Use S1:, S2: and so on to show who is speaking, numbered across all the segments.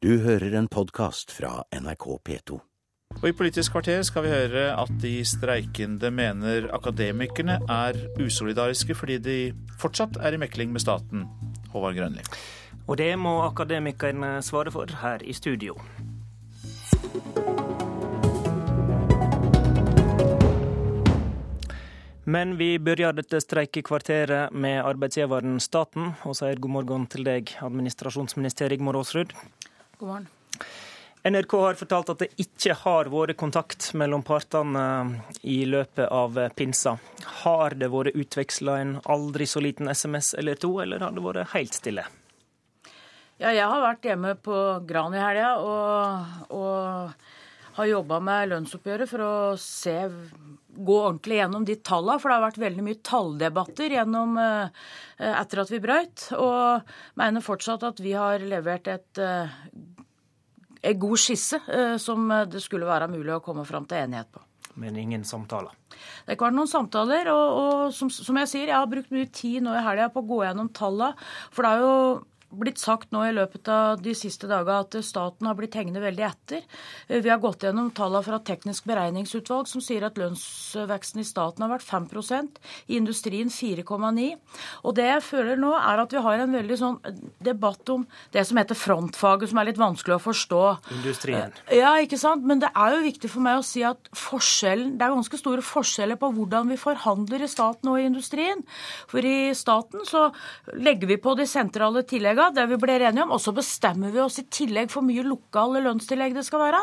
S1: Du hører en podkast fra NRK P2.
S2: Og I Politisk kvarter skal vi høre at de streikende mener akademikerne er usolidariske fordi de fortsatt er i mekling med staten. Håvard Grønli.
S3: Og det må akademikerne svare for her i studio. Men vi begynner dette streikekvarteret med arbeidsgiveren staten, og sier god morgen til deg, administrasjonsminister Rigmor Aasrud.
S4: God morgen.
S3: NRK har fortalt at det ikke har vært kontakt mellom partene i løpet av pinsa. Har det vært utveksla en aldri så liten SMS eller to, eller har det vært helt stille?
S4: Ja, jeg har vært hjemme på Gran i helga og, og har jobba med lønnsoppgjøret for å se gå ordentlig gjennom de tallene, for det har vært veldig mye talldebatter gjennom, etter at vi brøyt. Og mener fortsatt at vi har levert et god skisse som det skulle være mulig å komme fram til enighet på.
S3: Men ingen samtaler?
S4: Det har ikke vært noen samtaler. Og, og som, som, jeg sier, jeg har brukt mye tid nå i helga på å gå gjennom tallene. For det er jo blitt sagt nå i løpet av de siste dagene at staten har blitt hengende veldig etter. Vi har gått gjennom tallene fra Teknisk beregningsutvalg som sier at lønnsveksten i staten har vært 5% i industrien 4,9 Og det jeg føler nå, er at vi har en veldig sånn debatt om det som heter frontfaget, som er litt vanskelig å forstå.
S3: Industrien.
S4: Ja, ikke sant. Men det er jo viktig for meg å si at forskjellen Det er ganske store forskjeller på hvordan vi forhandler i staten og i industrien. For i staten så legger vi på de sentrale tilleggene det vi blir enige om, og så bestemmer vi oss i tillegg for mye lokale lønnstillegg det skal være.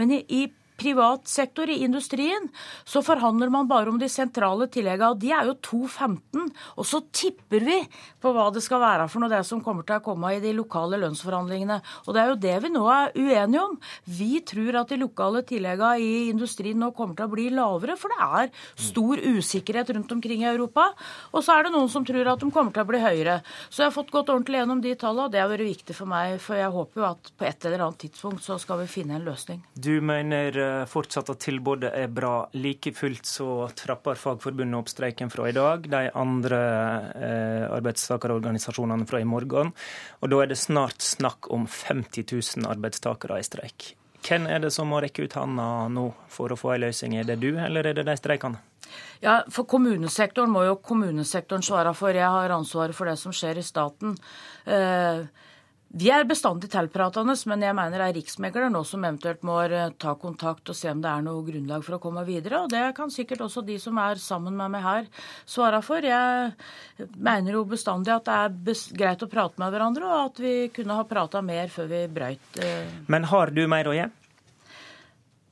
S4: Men i, i privat sektor, i industrien, så forhandler man bare om de sentrale tilleggene. Og de er jo 2,15. Og så tipper vi på hva det skal være for noe, det som kommer til å komme i de lokale lønnsforhandlingene. Og det er jo det vi nå er uenige om. Vi tror at de lokale tilleggene i industrien nå kommer til å bli lavere, for det er stor usikkerhet rundt omkring i Europa. Og så er det noen som tror at de kommer til å bli høyere. Så jeg har fått gått ordentlig gjennom de tallene, og det har vært viktig for meg. For jeg håper jo at på et eller annet tidspunkt så skal vi finne en løsning.
S3: Du mener fortsatt at tilbudet er bra. Like fullt så trapper Fagforbundet opp streiken fra i dag. De andre eh, arbeidstakerorganisasjonene fra i morgen. Og da er det snart snakk om 50 000 arbeidstakere i streik. Hvem er det som må rekke ut handa nå for å få en løsning? Er det du, eller er det de streikende?
S4: Ja, for Kommunesektoren må jo kommunesektoren svare for. Jeg har ansvaret for det som skjer i staten. Eh, vi er bestandig tilpratende, men jeg mener det er riksmegler nå som eventuelt må ta kontakt og se om det er noe grunnlag for å komme videre. Og det kan sikkert også de som er sammen med meg her, svare for. Jeg mener jo bestandig at det er greit å prate med hverandre, og at vi kunne ha prata mer før vi brøyt.
S3: Men har du mer å gi?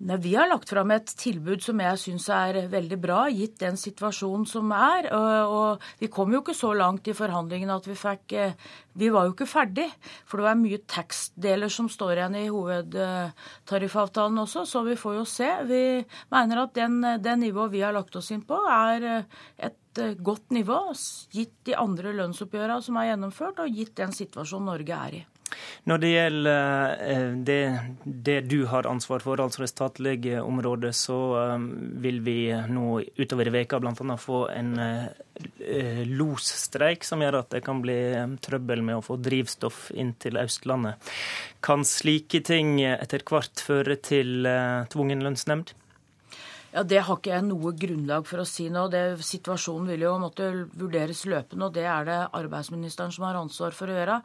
S4: Nei, Vi har lagt fram et tilbud som jeg syns er veldig bra, gitt den situasjonen som er. Og, Vi kom jo ikke så langt i forhandlingene at vi fikk Vi var jo ikke ferdig. For det var mye tekstdeler som står igjen i hovedtariffavtalen også, så vi får jo se. Vi mener at den, den nivået vi har lagt oss inn på, er et godt nivå, gitt de andre lønnsoppgjørene som er gjennomført, og gitt den situasjonen Norge er i.
S3: Når det gjelder det, det, du har ansvar for, altså det statlige området, så vil vi nå utover i veka bl.a. få en losstreik som gjør at det kan bli trøbbel med å få drivstoff inn til Østlandet. Kan slike ting etter hvert føre til tvungen lønnsnemnd?
S4: Ja, Det har ikke jeg noe grunnlag for å si nå. Det, situasjonen vil jo måtte vurderes løpende, og det er det arbeidsministeren som har ansvar for å gjøre.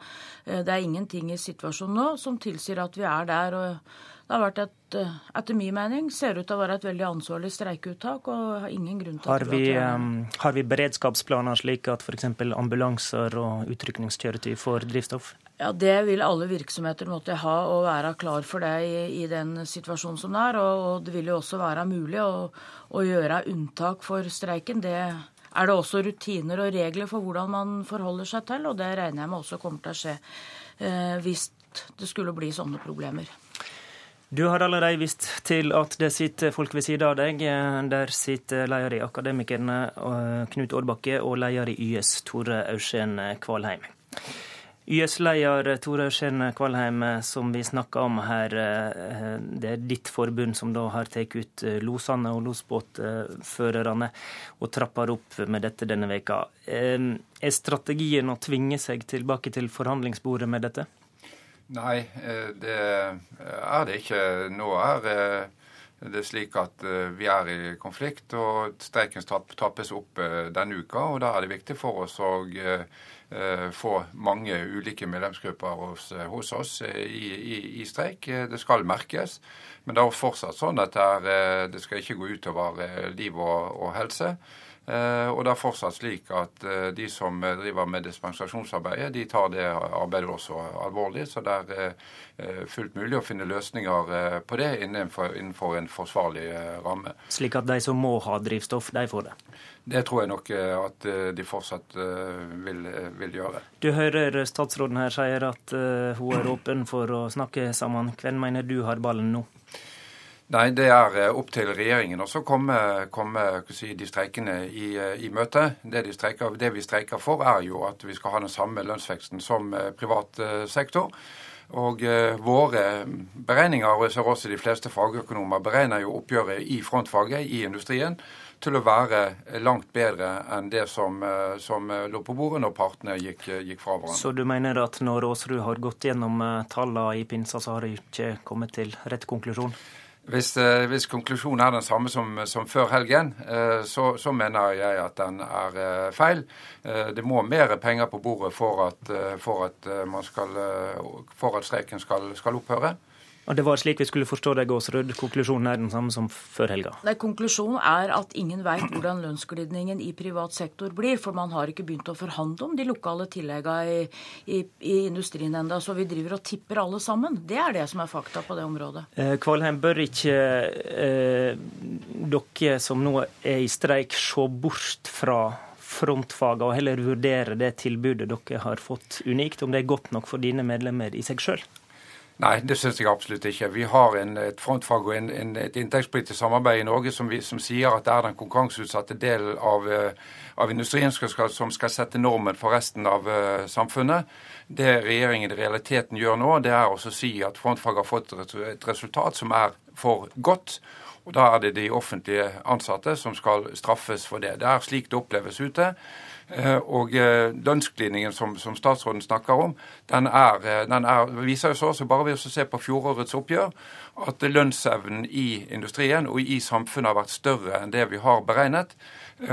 S4: Det er ingenting i situasjonen nå som tilsier at vi er der. og det har vært et, etter min mening, ser ut til å være et veldig ansvarlig streikeuttak. og har ingen grunn til
S3: har vi, at Har vi beredskapsplaner slik at f.eks. ambulanser og utrykningskjøretøy får drivstoff?
S4: Ja, Det vil alle virksomheter måtte ha og være klar for det i, i den situasjonen som det er. Og, og, det vil jo også være mulig å, å gjøre unntak for streiken. Det er det også rutiner og regler for hvordan man forholder seg til, og det regner jeg med også kommer til å skje eh, hvis det skulle bli sånne problemer.
S3: Du har allerede vist til at det sitter folk ved siden av deg. Der sitter leder i Akademikerne Knut Årbakke og leder i YS Tore Aursén Kvalheim. YS-leder Tore Aursén Kvalheim, som vi snakka om her, det er ditt forbund som da har tatt ut losene og losbåtførerne og trapper opp med dette denne veka. Er strategien å tvinge seg tilbake til forhandlingsbordet med dette?
S5: Nei, det er det ikke. Nå er det slik at vi er i konflikt, og streiken tappes opp denne uka. og Da er det viktig for oss å få mange ulike medlemsgrupper hos, hos oss i, i, i, streik. Det skal merkes. Men det er fortsatt sånn at det, er, det skal ikke gå utover liv og, og helse. Eh, og det er fortsatt slik at eh, de som driver med dispensasjonsarbeidet, de tar det arbeidet også alvorlig. Så det er eh, fullt mulig å finne løsninger på det innenfor, innenfor en forsvarlig ramme.
S3: Slik at de som må ha drivstoff, de får det?
S5: Det tror jeg nok at de fortsatt vil, vil gjøre.
S3: Du hører statsråden her sier at hun er åpen for å snakke sammen. Hvem mener du har ballen nå?
S5: Nei, det er eh, opp til regjeringen å komme, komme si, de streikende i, eh, i møte. Det, de streiker, det, vi streiker for, er jo at vi skal ha den samme lønnsveksten som eh, privat sektor. Og våre beregninger, og jeg ser også de fleste fagøkonomer, beregner jo oppgjøret i frontfaget, i industrien, til å være langt bedre enn det som, som lå på bordet når partene gikk, gikk, fra hverandre.
S3: Så du mener at når Aasrud har gått gjennom tallene i pinsa, så har de ikke kommet til rett konklusjon?
S5: Hvis, eh, hvis, konklusjonen er den samme som, som før helgen, eh, så, så, mener jeg at den er eh, feil. Det må mer penger på bordet for at, for at, skal, for at streiken skal, skal opphøre.
S3: Og Det var slik vi skulle forstå deg, Aasrud. Konklusjonen er den samme som før helga?
S4: Nei, Konklusjonen er at ingen veit hvordan lønnsglidningen i privat sektor blir. For man har ikke begynt å forhandle om de lokale tilleggene i, i, i industrien enda, Så vi driver og tipper alle sammen. Det er det som er fakta på det området.
S3: Eh, Kvalheim, bør ikke eh, dere som nå er i streik, se bort fra frontfagene og heller vurdere det tilbudet dere har fått unikt, om det er godt nok for dine medlemmer i seg sjøl?
S5: Nei, det syns jeg absolutt ikke. Vi har en, et frontfag og en, en, et inntektspolitisk samarbeid i Norge som, vi, som, sier at det er den konkurranseutsatte delen av, uh, av industrien som skal, som skal, sette normen for resten av uh, samfunnet. Det regjeringen i realiteten gjør nå, det er å si at frontfag har fått et resultat som er for godt. Og Da er det de offentlige ansatte som skal straffes for det. Det er slik det oppleves ute. Eh, og eh, lønnsglidningen som, som, statsråden snakker om, den, er, eh, den er, viser jo så også bare ved å se på fjorårets oppgjør at lønnsevnen i industrien og i samfunnet har vært større enn det vi har beregnet.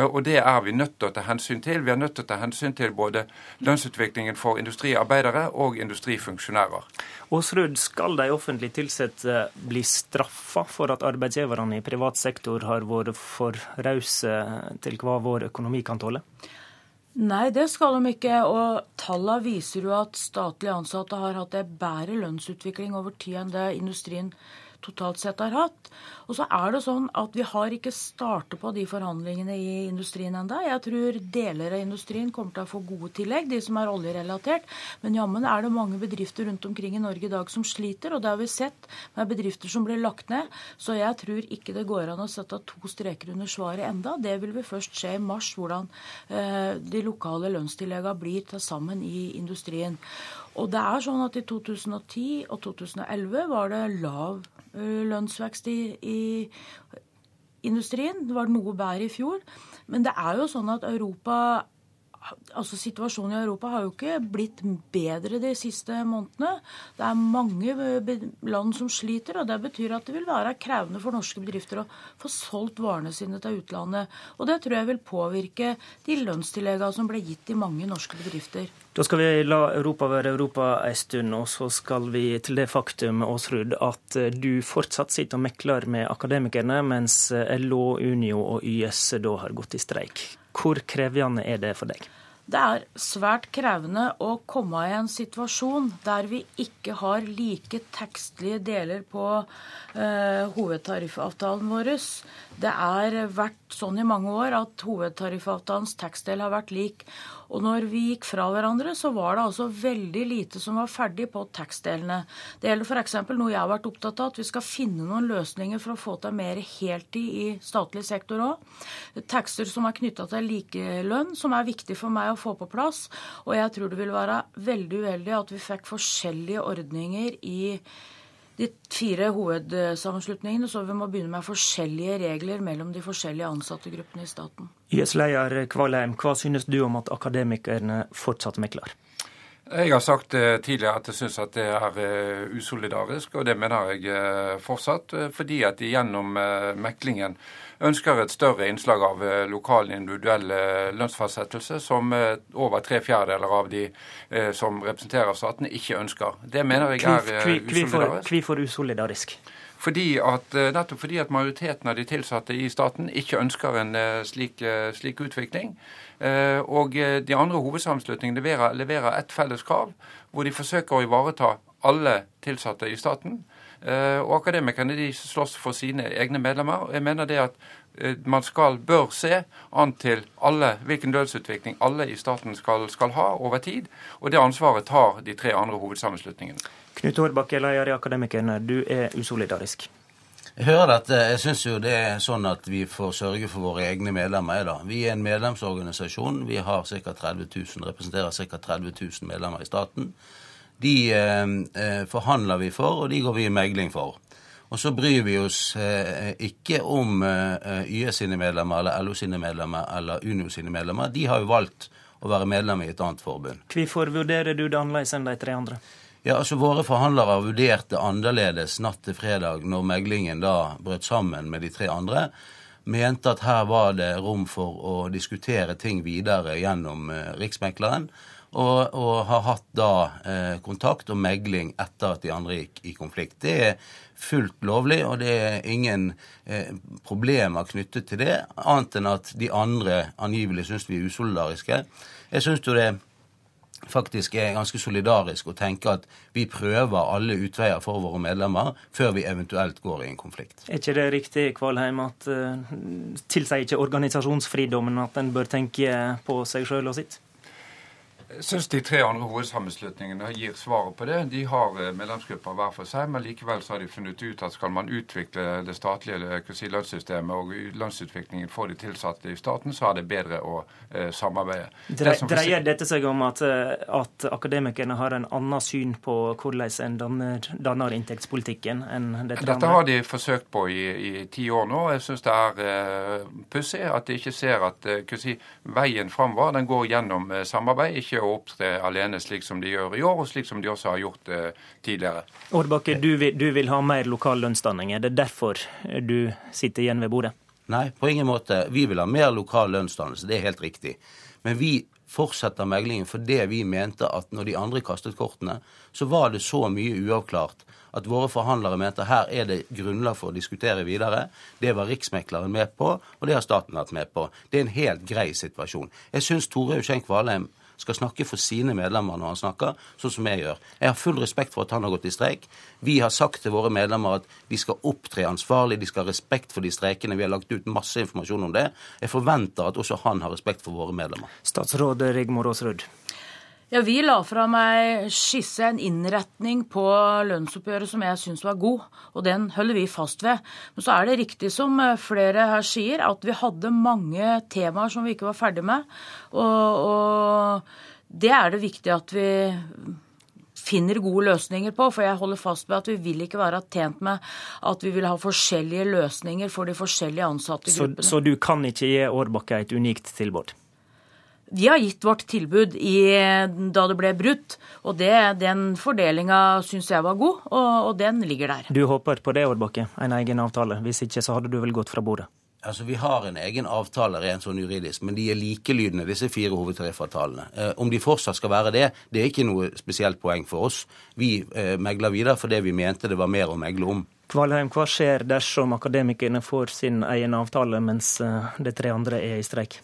S5: Og det er vi nødt til å ta hensyn til. Vi er nødt til å ta hensyn til både lønnsutviklingen for industriarbeidere og industrifunksjonærer.
S3: Aasrud, skal de offentlig ansatte bli straffa for at arbeidsgiverne i privat sektor har vært for rause til hva vår økonomi kan tåle?
S4: Nei, det skal de ikke. Og tallene viser jo at statlige ansatte har hatt en bedre lønnsutvikling over tid enn det industrien totalt sett har hatt. Og så er det sånn at vi har ikke startet på de forhandlingene i industrien enda. Jeg tror deler av industrien kommer til å få gode tillegg, de som er oljerelatert. Men jammen er det mange bedrifter rundt omkring i Norge i dag som sliter, og det har vi sett med bedrifter som blir lagt ned. Så jeg tror ikke det går an å sette to streker under svaret enda. Det vil vi først se i mars, hvordan eh, de lokale lønnstilleggene blir til sammen i industrien. Og det er sånn at i 2010 og 2011 var det lav eh, lønnsvekst i, i industrien. Det var noe bedre i fjor. Men det er jo sånn at Europa altså Situasjonen i Europa har jo ikke blitt bedre de siste månedene. Det er mange land som sliter, og det betyr at det vil være krevende for norske bedrifter å få solgt varene sine til utlandet. Og det tror jeg vil påvirke de lønnstilleggene som ble gitt i mange norske bedrifter.
S3: Da skal vi la Europa være Europa en stund, og så skal vi til det faktum Åsrud, at du fortsatt sitter og mekler med akademikerne, mens LO, Unio og YS da har gått i streik. Hvor krevende er det for deg?
S4: Det er svært krevende å komme i en situasjon der vi ikke har like tekstlige deler på eh, hovedtariffavtalen vår. Det er vært sånn i mange år at hovedtariffavtalens tekstdel har vært lik. Og når vi gikk fra hverandre, så var det altså veldig lite som var ferdig på tekstdelene. Det gjelder f.eks. noe jeg har vært opptatt av, at vi skal finne noen løsninger for å få til mer heltid i statlig sektor òg. Tekster som er knytta til likelønn, som er viktig for meg å få på plass. Og jeg tror det vil være veldig uheldig at vi fikk forskjellige ordninger i de fire hovedsammenslutningene, så vi må begynne med forskjellige regler mellom de forskjellige ansattegruppene i staten.
S3: YS-leder Kvalheim, hva synes du om at akademikerne fortsatt mekler?
S5: Jeg har sagt tidligere at jeg syns at det er usolidarisk, og det mener jeg fortsatt. Fordi at de gjennom meklingen ønsker et større innslag av eh, lokal individuell eh, lønnsfastsettelse, som eh, over tre fjerdedeler av de som representerer statene, ikke ønsker. Det mener jeg er usolidarisk.
S3: Hvorfor usolidarisk?
S5: Fordi at, nettopp fordi at majoriteten av de tilsatte i staten ikke ønsker en slik, slik utvikling. Og de andre hovedsammenslutningene leverer, leverer et felles krav, hvor de forsøker å ivareta alle tilsatte i staten. Eh, og akademikerne de slåss for sine egne medlemmer. og Jeg mener det at eh, man skal, bør se an til alle, hvilken lønnsutvikling alle i staten skal, skal, ha over tid. Og det ansvaret tar de tre andre hovedsammenslutningene.
S3: Knut Hårbakke, leder i Akademikerne, du er usolidarisk.
S6: Jeg hører dette. Jeg syns jo det er sånn at vi får sørge for våre egne medlemmer. Da. Vi er en medlemsorganisasjon. Vi har ca. 30 000, representerer ca. 30 000 medlemmer i staten. De eh, eh, forhandler vi for, og de går vi i megling for. Og så bryr vi oss eh, ikke om eh, YS sine medlemmer eller LO sine medlemmer eller Unio sine medlemmer. De har jo valgt å være medlem i et annet forbund.
S3: Hvorfor vurderer du det annerledes enn de tre andre?
S6: Ja, altså Våre forhandlere vurderte annerledes natt til fredag, når meglingen da brøt sammen med de tre andre. Mente at her var det rom for å diskutere ting videre gjennom eh, Riksmekleren. Og, og, har hatt da eh, kontakt og megling etter at de andre gikk i konflikt. Det er fullt lovlig, og det er ingen eh, problemer knyttet til det, annet enn at de andre angivelig syns vi er usolidariske. Jeg syns jo det faktisk er ganske solidarisk å tenke at vi prøver alle utveier for våre medlemmer før vi eventuelt går i en konflikt.
S3: Er ikke det riktig, Kvalheim, at uh, tilsier ikke organisasjonsfridommen at en bør tenke på seg sjøl og sitt?
S5: Jeg syns de tre andre hovedsammenslutningene gir svaret på det. De har eh, medlemsgrupper hver for seg, men likevel så har de funnet ut at skal man utvikle det statlige si, lønnssystemet og lønnsutviklingen for de tilsatte i staten, så er det bedre å eh, samarbeide.
S3: Dre, det dreier dette seg om at, eh, at, akademikerne har en annen syn på hvordan en danner, danner inntektspolitikken enn
S5: dette? Dette har de forsøkt på i, i ti år nå. Jeg syns det er eh, pussig at de ikke ser at eh, si, veien framover den går gjennom eh, samarbeid. ikke ikke å opptre alene slik som de gjør i år, og slik som de også har gjort eh, tidligere.
S3: Årbakke, du vil, du vil ha mer lokal lønnsdanning. Er det derfor du sitter igjen ved bordet?
S6: Nei, på ingen måte. Vi vil ha mer lokal lønnsdannelse, det er helt riktig. Men vi fortsetter meglingen fordi vi mente at når de andre kastet kortene, så var det så mye uavklart at våre forhandlere mente her er det grunnlag for å diskutere videre. Det var Riksmekleren med på, og det har staten vært med på. Det er en helt grei situasjon. Jeg syns Tore Euskjenk Valheim skal snakke for sine medlemmer når han snakker, sånn som jeg gjør. Jeg har full respekt for at han har gått i streik. Vi har sagt til våre medlemmer at de skal opptre ansvarlig, de skal ha respekt for de streikene. Vi har lagt ut masse informasjon om det. Jeg forventer at også han har respekt for våre medlemmer.
S3: Statsråd Rigmor Aasrud.
S4: Ja, Vi la fra meg skisse, en innretning på lønnsoppgjøret som jeg syns var god, og den holder vi fast ved. Men så er det riktig som flere her sier, at vi hadde mange temaer som vi ikke var ferdig med. Og, og det er det viktig at vi finner gode løsninger på. For jeg holder fast med at vi vil ikke være tjent med at vi vil ha forskjellige løsninger for de forskjellige ansatte gruppene.
S3: Så, så du kan ikke gi Årbakke et unikt tilbud?
S4: Vi har gitt vårt tilbud i, da det ble brutt, og det, den fordelinga syns jeg var god, og, og, den ligger der.
S3: Du håper på det, Årbakke, en egen avtale. Hvis ikke så hadde du vel gått fra bordet?
S6: Altså, Vi har en egen avtale rent sånn juridisk, men de er likelydende, disse fire hovedtariffavtalene. Eh, om de fortsatt skal være det, det er ikke noe spesielt poeng for oss. Vi eh, megler videre fordi vi mente det var mer å megle om.
S3: Kvalheim, hva skjer dersom akademikerne får sin egen avtale, mens eh, de tre andre er i streik?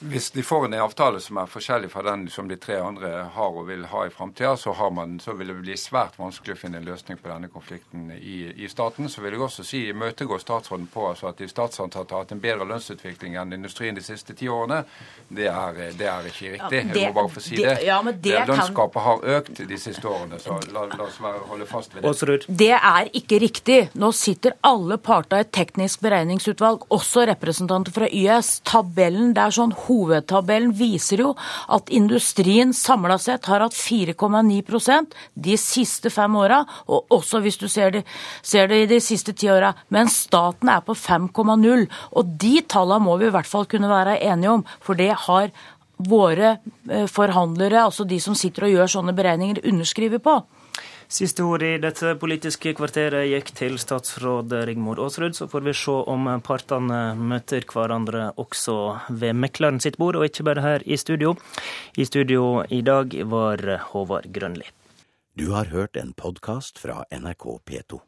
S5: Hvis de får en avtale som er forskjellig fra den som de tre andre har og vil ha i framtida, så, så, vil det bli svært vanskelig å finne en løsning på denne konflikten i, i staten. Så vil jeg også si imøtegå statsråden på altså at de statsansatte har hatt en bedre lønnsutvikling enn industrien de siste ti årene. Det er, det er ikke riktig. Ja, det, jeg må bare få si det. Ja, det Lønnsgapet kan... har økt de siste årene, så la, la oss være, holde fast ved det.
S4: Det er ikke riktig. Nå sitter alle parter i et teknisk beregningsutvalg, også representanter fra YS. Tabellen det er sånn hovedtabellen viser jo at industrien samla sett har hatt 4,9% de siste fem åra, og også hvis du ser det, ser det i de siste ti åra. Men staten er på 5,0. Og de tallene må vi i hvert fall kunne være enige om, for det har våre eh, forhandlere, altså de som sitter og gjør sånne beregninger, underskriver på.
S3: Siste ord i dette politiske kvarteret gikk til statsråd Rigmor Aasrud. Så får vi se om partene møter hverandre også ved mekleren sitt bord, og ikke bare her i studio. I studio i dag var Håvard Grønli.
S1: Du har hørt en podkast fra NRK P2.